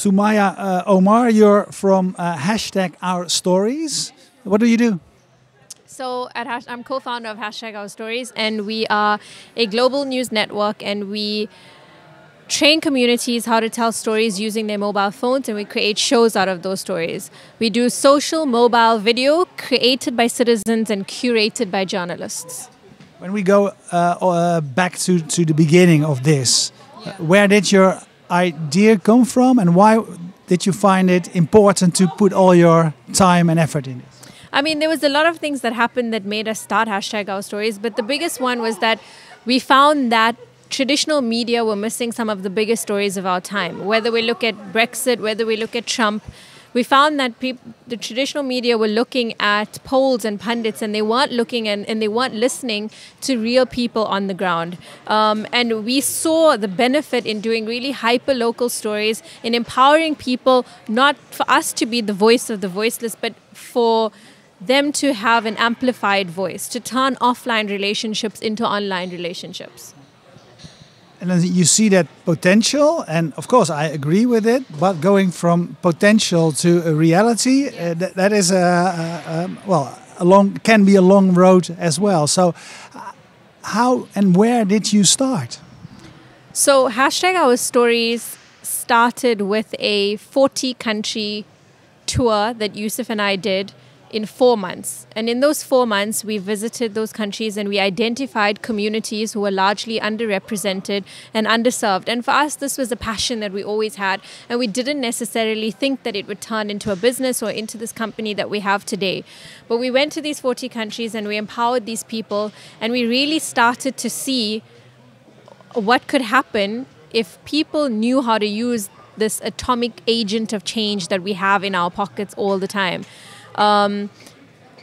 Sumaya uh, Omar, you're from uh, hashtag Our Stories. What do you do? So at Hash- I'm co-founder of Hashtag Our Stories, and we are a global news network, and we train communities how to tell stories using their mobile phones, and we create shows out of those stories. We do social mobile video created by citizens and curated by journalists. When we go uh, uh, back to, to the beginning of this, uh, where did your idea come from, and why did you find it important to put all your time and effort in it? I mean, there was a lot of things that happened that made us start hashtag our stories, but the biggest one was that we found that traditional media were missing some of the biggest stories of our time. Whether we look at Brexit, whether we look at Trump, we found that the traditional media were looking at polls and pundits and they weren't looking and, and they weren't listening to real people on the ground. Um, and we saw the benefit in doing really hyper local stories, in empowering people, not for us to be the voice of the voiceless, but for them to have an amplified voice, to turn offline relationships into online relationships. And then you see that potential, and of course I agree with it. But going from potential to a reality, uh, that, that is a, a, a well, a long can be a long road as well. So, uh, how and where did you start? So hashtag Our Stories started with a 40 country tour that Yusuf and I did in four months. And in those four months, we visited those countries and we identified communities who were largely underrepresented and underserved. And for us, this was a passion that we always had. And we didn't necessarily think that it would turn into a business or into this company that we have today. But we went to these 40 countries and we empowered these people. And we really started to see what could happen if people knew how to use this atomic agent of change that we have in our pockets all the time. Um,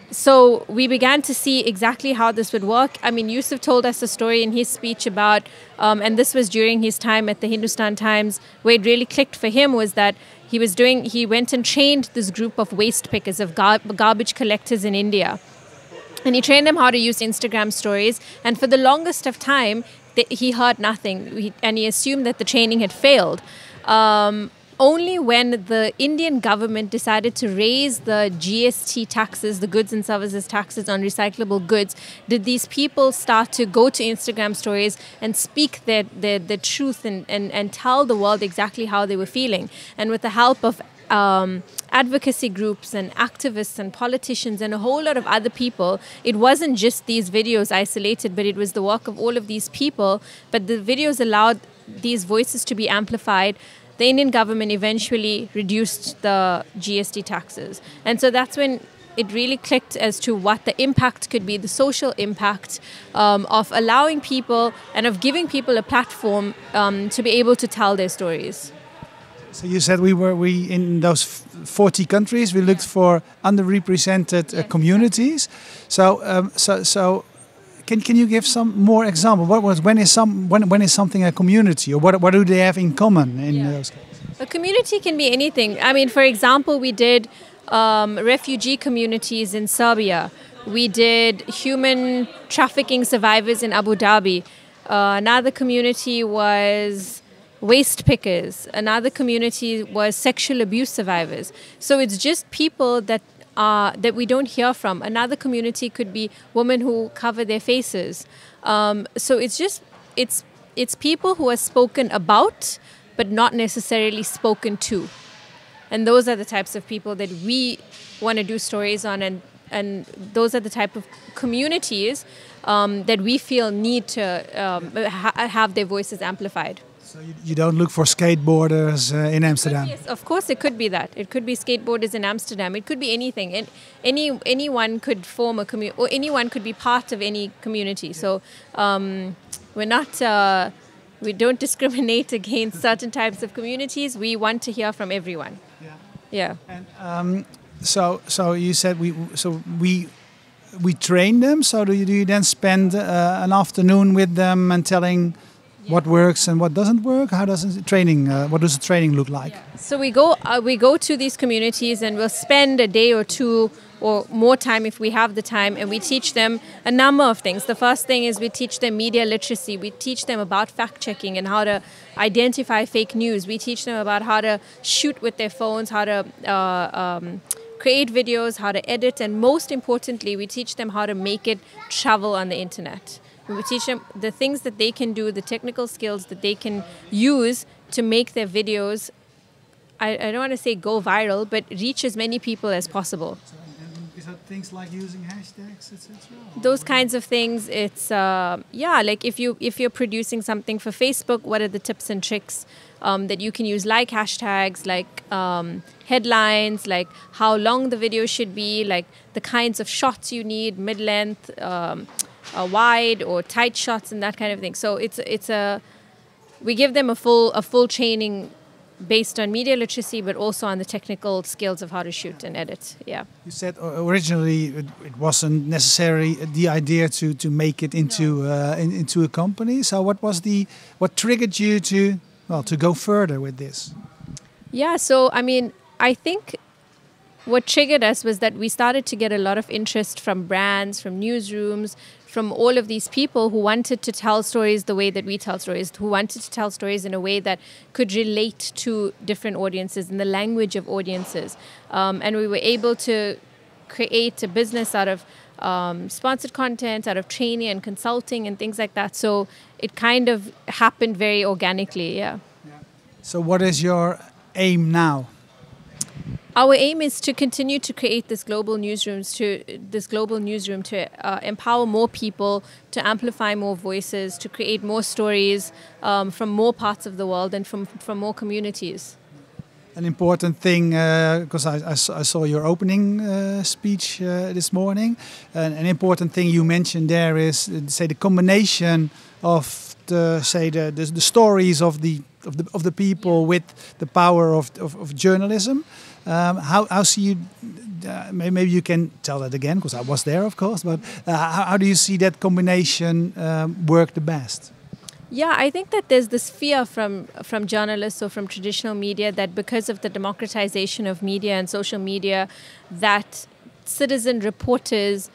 so we began to see exactly how this would work. I mean, Yusuf told us a story in his speech about, um, and this was during his time at the Hindustan Times, where it really clicked for him was that he was doing, he went and trained this group of waste pickers, of gar- garbage collectors in India. And he trained them how to use Instagram stories. And for the longest of time, he heard nothing. He, and he assumed that the training had failed. Um, only when the Indian government decided to raise the GST taxes, the goods and services taxes on recyclable goods, did these people start to go to Instagram stories and speak their, their, their truth and, and, and tell the world exactly how they were feeling. And with the help of um, advocacy groups and activists and politicians and a whole lot of other people. It wasn't just these videos isolated, but it was the work of all of these people. But the videos allowed these voices to be amplified. The Indian government eventually reduced the GST taxes. And so that's when it really clicked as to what the impact could be, the social impact um, of allowing people and of giving people a platform um, to be able to tell their stories. So you said we were we in those 40 countries we looked for underrepresented uh, communities. So um, so so can can you give some more example? What was when is some when when is something a community or what what do they have in common in Yeah. those cases? A community can be anything. I mean, for example, we did um, refugee communities in Serbia. We did human trafficking survivors in Abu Dhabi. Uh, another community was waste pickers. Another community was sexual abuse survivors. So it's just people that uh, that we don't hear from. Another community could be women who cover their faces. Um, so it's just it's it's people who are spoken about, but not necessarily spoken to. And those are the types of people that we want to do stories on, and and those are the type of communities um, that we feel need to um, ha- have their voices amplified. So you, you don't look for skateboarders uh, in Amsterdam. Yes, of course, it could be that. It could be skateboarders in Amsterdam. It could be anything. And any anyone could form a community, or anyone could be part of any community. So um, we're not. Uh, we don't discriminate against certain types of communities. We want to hear from everyone. Yeah. Yeah. And um, so so you said we so we we train them. So do you do you then spend uh, an afternoon with them and telling what works and what doesn't work? How does the training? Uh, what does the training look like? So we go uh, we go to these communities and we'll spend a day or two or more time if we have the time, and we teach them a number of things. The first thing is we teach them media literacy. We teach them about fact checking and how to identify fake news. We teach them about how to shoot with their phones, how to uh, um, create videos, how to edit, and most importantly, we teach them how to make it travel on the internet. We teach them the things that they can do, the technical skills that they can use to make their videos. I, I don't want to say go viral, but reach as many people as possible. So, things like using hashtags, etc. Those kinds of things. It's uh, yeah, like if you if you're producing something for Facebook, what are the tips and tricks um, that you can use, like hashtags, like um, headlines, like how long the video should be, like the kinds of shots you need, mid length. Um, uh, wide or tight shots and that kind of thing. So it's it's a we give them a full a full training based on media literacy, but also on the technical skills of how to shoot and edit. Yeah. You said originally it, it wasn't necessary the idea to to make it into no. uh, in, into a company. So what was the what triggered you to well to go further with this? Yeah. So I mean, I think what triggered us was that we started to get a lot of interest from brands, from newsrooms, from all of these people who wanted to tell stories the way that we tell stories, who wanted to tell stories in a way that could relate to different audiences in the language of audiences. Um, and we were able to create a business out of um, sponsored content, out of training and consulting and things like that. So it kind of happened very organically, yeah. yeah. So, what is your aim now? Our aim is to continue to create this global newsrooms to this global newsroom to uh, empower more people to amplify more voices to create more stories um, from more parts of the world and from from more communities. An important thing because uh, I, I, I, saw your opening uh, speech uh, this morning. An, an, important thing you mentioned there is say the combination of the say the, the, the stories of the of the of the people with the power of, of, of journalism um, how, how see you? Uh, maybe you can tell that again because I was there, of course. But uh, how, how, do you see that combination um, work the best? Yeah, I think that there's this fear from from journalists or from traditional media that because of the democratization of media and social media, that citizen reporters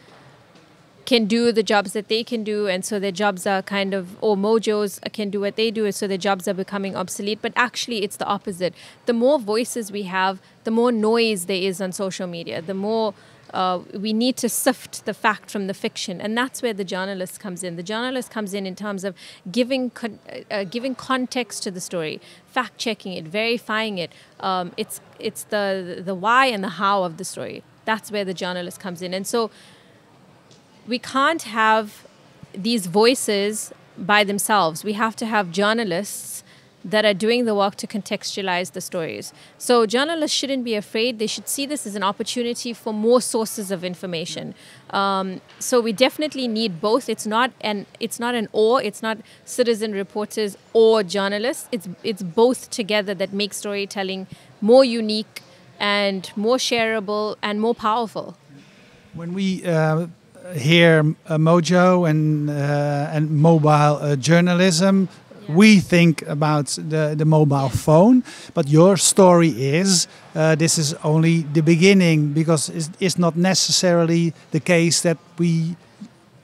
can do the jobs that they can do and so their jobs are kind of or mojos can do what they do so their jobs are becoming obsolete but actually it's the opposite the more voices we have the more noise there is on social media the more uh, we need to sift the fact from the fiction, and that's where the journalist comes in. The journalist comes in in terms of giving con- uh, uh giving context to the story, fact checking it, verifying it. Um, it's it's the the why and the how of the story. That's where the journalist comes in, and so we can't have these voices by themselves. We have to have journalists that are doing the work to contextualize the stories. So journalists shouldn't be afraid. They should see this as an opportunity for more sources of information. Um, so we definitely need both. It's not an it's not an or. It's not citizen reporters or journalists. It's it's both together that make storytelling more unique and more shareable and more powerful. When we uh here uh, Mojo and uh, and mobile uh, journalism. Yeah. We think about the, the mobile phone, but your story is uh, this is only the beginning because it's, it's, not necessarily the case that we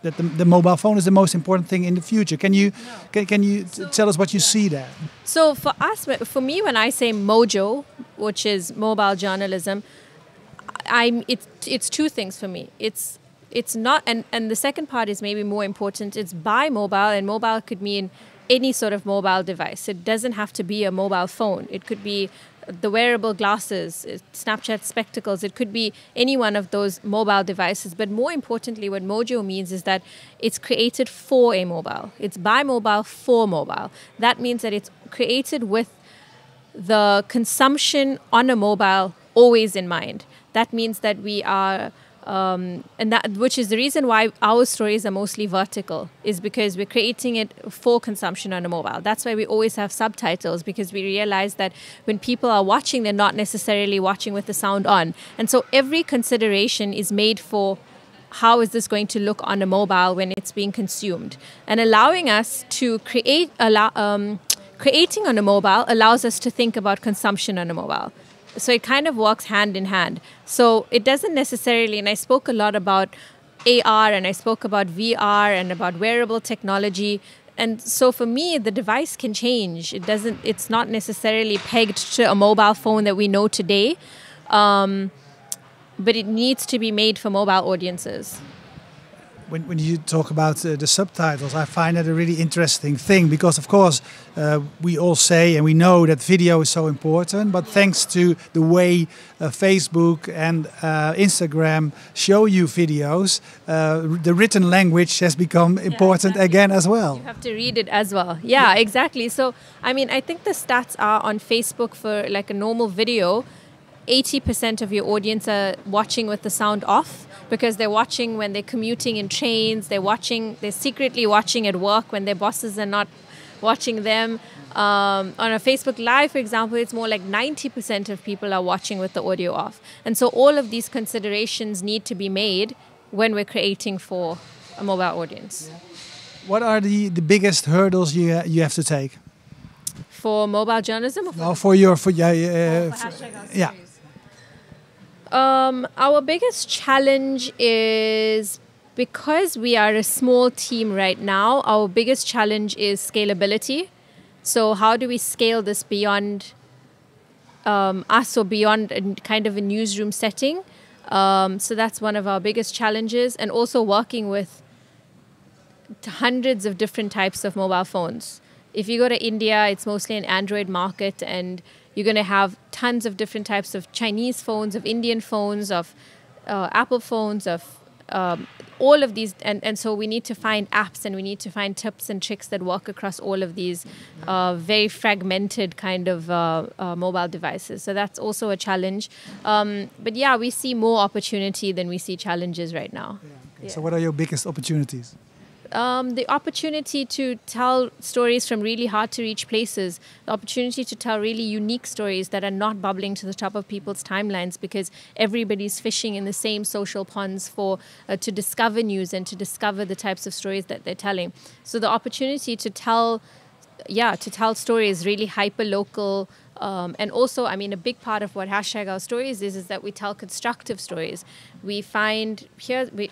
that the, the, mobile phone is the most important thing in the future. Can you no. can, can you so, tell us what you see there? So for us, for me, when I say Mojo, which is mobile journalism, I'm it's it's two things for me. It's it's not and and the second part is maybe more important. It's by mobile and mobile could mean any sort of mobile device. It doesn't have to be a mobile phone. It could be the wearable glasses snapchat spectacles. It could be any one of those mobile devices. But more importantly what mojo means is that it's created for a mobile. It's by mobile for mobile. That means that it's created with the consumption on a mobile always in mind. That means that we are um, and that which is the reason why our stories are mostly vertical is because we're creating it for consumption on a mobile. That's why we always have subtitles because we realize that when people are watching they're not necessarily watching with the sound on. And so every consideration is made for how is this going to look on a mobile when it's being consumed. And allowing us to create um, creating on a mobile allows us to think about consumption on a mobile So it kind of walks hand in hand. So it doesn't necessarily, and I spoke a lot about AR and I spoke about VR and about wearable technology. And so for me, the device can change. It doesn't. It's not necessarily pegged to a mobile phone that we know today, um, but it needs to be made for mobile audiences when, when you talk about uh, the subtitles, I find that a really interesting thing because, of course, uh, we all say and we know that video is so important, but thanks to the way uh, Facebook and uh, Instagram show you videos, uh, the written language has become important yeah, exactly. again as well. You have to read it as well. Yeah, yeah, exactly. So, I mean, I think the stats are on Facebook for like a normal video, 80% of your audience are watching with the sound off because they're watching when they're commuting in trains, they're watching, they're secretly watching at work when their bosses are not watching them. Um, on a Facebook Live, for example, it's more like 90% of people are watching with the audio off. And so all of these considerations need to be made when we're creating for a mobile audience. What are the, the biggest hurdles you, you have to take? For mobile journalism? For, no, for your, for, yeah, uh, for, yeah. Um, our biggest challenge is because we are a small team right now, our biggest challenge is scalability. So, how do we scale this beyond um, us or beyond a, kind of a newsroom setting? Um, so, that's one of our biggest challenges, and also working with hundreds of different types of mobile phones. If you go to India, it's mostly an Android market, and you're going to have tons of different types of Chinese phones, of Indian phones, of uh, Apple phones, of um, all of these. And, and so we need to find apps and we need to find tips and tricks that work across all of these uh, very fragmented kind of uh, uh mobile devices. So that's also a challenge. Um, but yeah, we see more opportunity than we see challenges right now. Yeah, okay. yeah. So, what are your biggest opportunities? Um, the opportunity to tell stories from really hard to reach places, the opportunity to tell really unique stories that are not bubbling to the top of people's timelines because everybody's fishing in the same social ponds for uh, to discover news and to discover the types of stories that they're telling. So the opportunity to tell, yeah, to tell stories really hyper local. Um, and also, I mean, a big part of what hashtag our stories is is that we tell constructive stories. We find here we,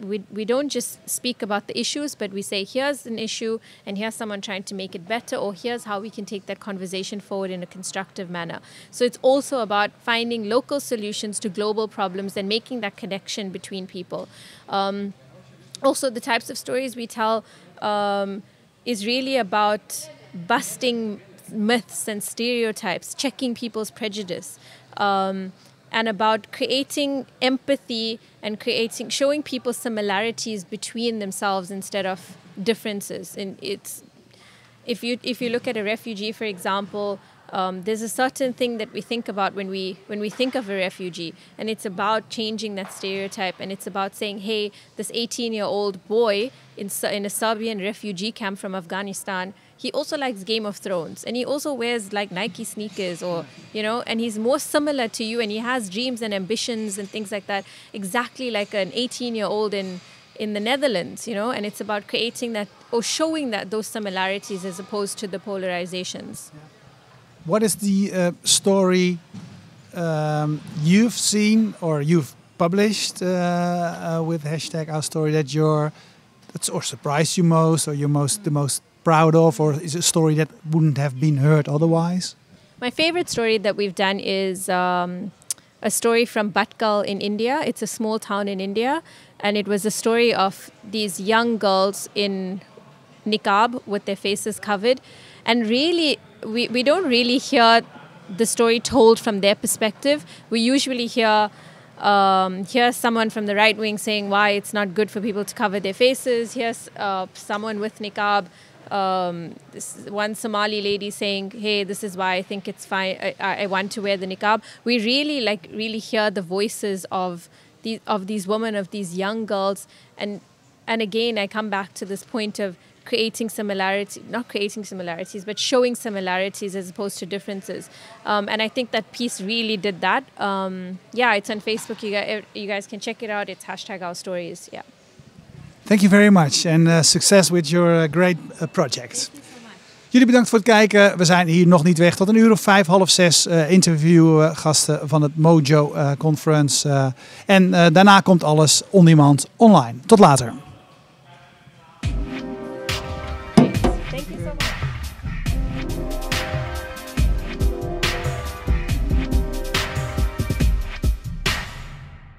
we we don't just speak about the issues, but we say here's an issue and here's someone trying to make it better, or here's how we can take that conversation forward in a constructive manner. So it's also about finding local solutions to global problems and making that connection between people. Um, also, the types of stories we tell um, is really about busting myths and stereotypes, checking people's prejudice, um, and about creating empathy and creating showing people similarities between themselves instead of differences. And it's if you if you look at a refugee, for example, um, there's a certain thing that we think about when we when we think of a refugee, and it's about changing that stereotype, and it's about saying, hey, this 18-year-old boy in in a Serbian refugee camp from Afghanistan he also likes Game of Thrones and he also wears like Nike sneakers or, you know, and he's more similar to you and he has dreams and ambitions and things like that, exactly like an 18 year old in, in the Netherlands, you know, and it's about creating that or showing that those similarities as opposed to the polarizations. What is the uh, story um, you've seen or you've published uh, uh, with hashtag our story that you're that's or surprised you most or you're most the most proud of, or is a story that wouldn't have been heard otherwise? My favorite story that we've done is um, a story from Bhatkal in India. It's a small town in India, and it was a story of these young girls in niqab with their faces covered. And really, we, we don't really hear the story told from their perspective. We usually hear um, someone from the right wing saying why it's not good for people to cover their faces. Here's uh, someone with niqab um, one Somali lady saying, "Hey, this is why I think it's fine. I, I want to wear the niqab." We really like really hear the voices of these of these women, of these young girls, and and again, I come back to this point of creating similarity, not creating similarities, but showing similarities as opposed to differences. Um, and I think that piece really did that. Um, yeah, it's on Facebook. You guys, you guys can check it out. It's hashtag our stories. Yeah. Thank you very much and uh, success with your uh, great uh, project. Jullie bedankt voor het kijken. We zijn hier nog niet weg tot een uur of vijf, half zes. Uh, interviewgasten van het Mojo Conference. En daarna komt alles on demand online. Tot later.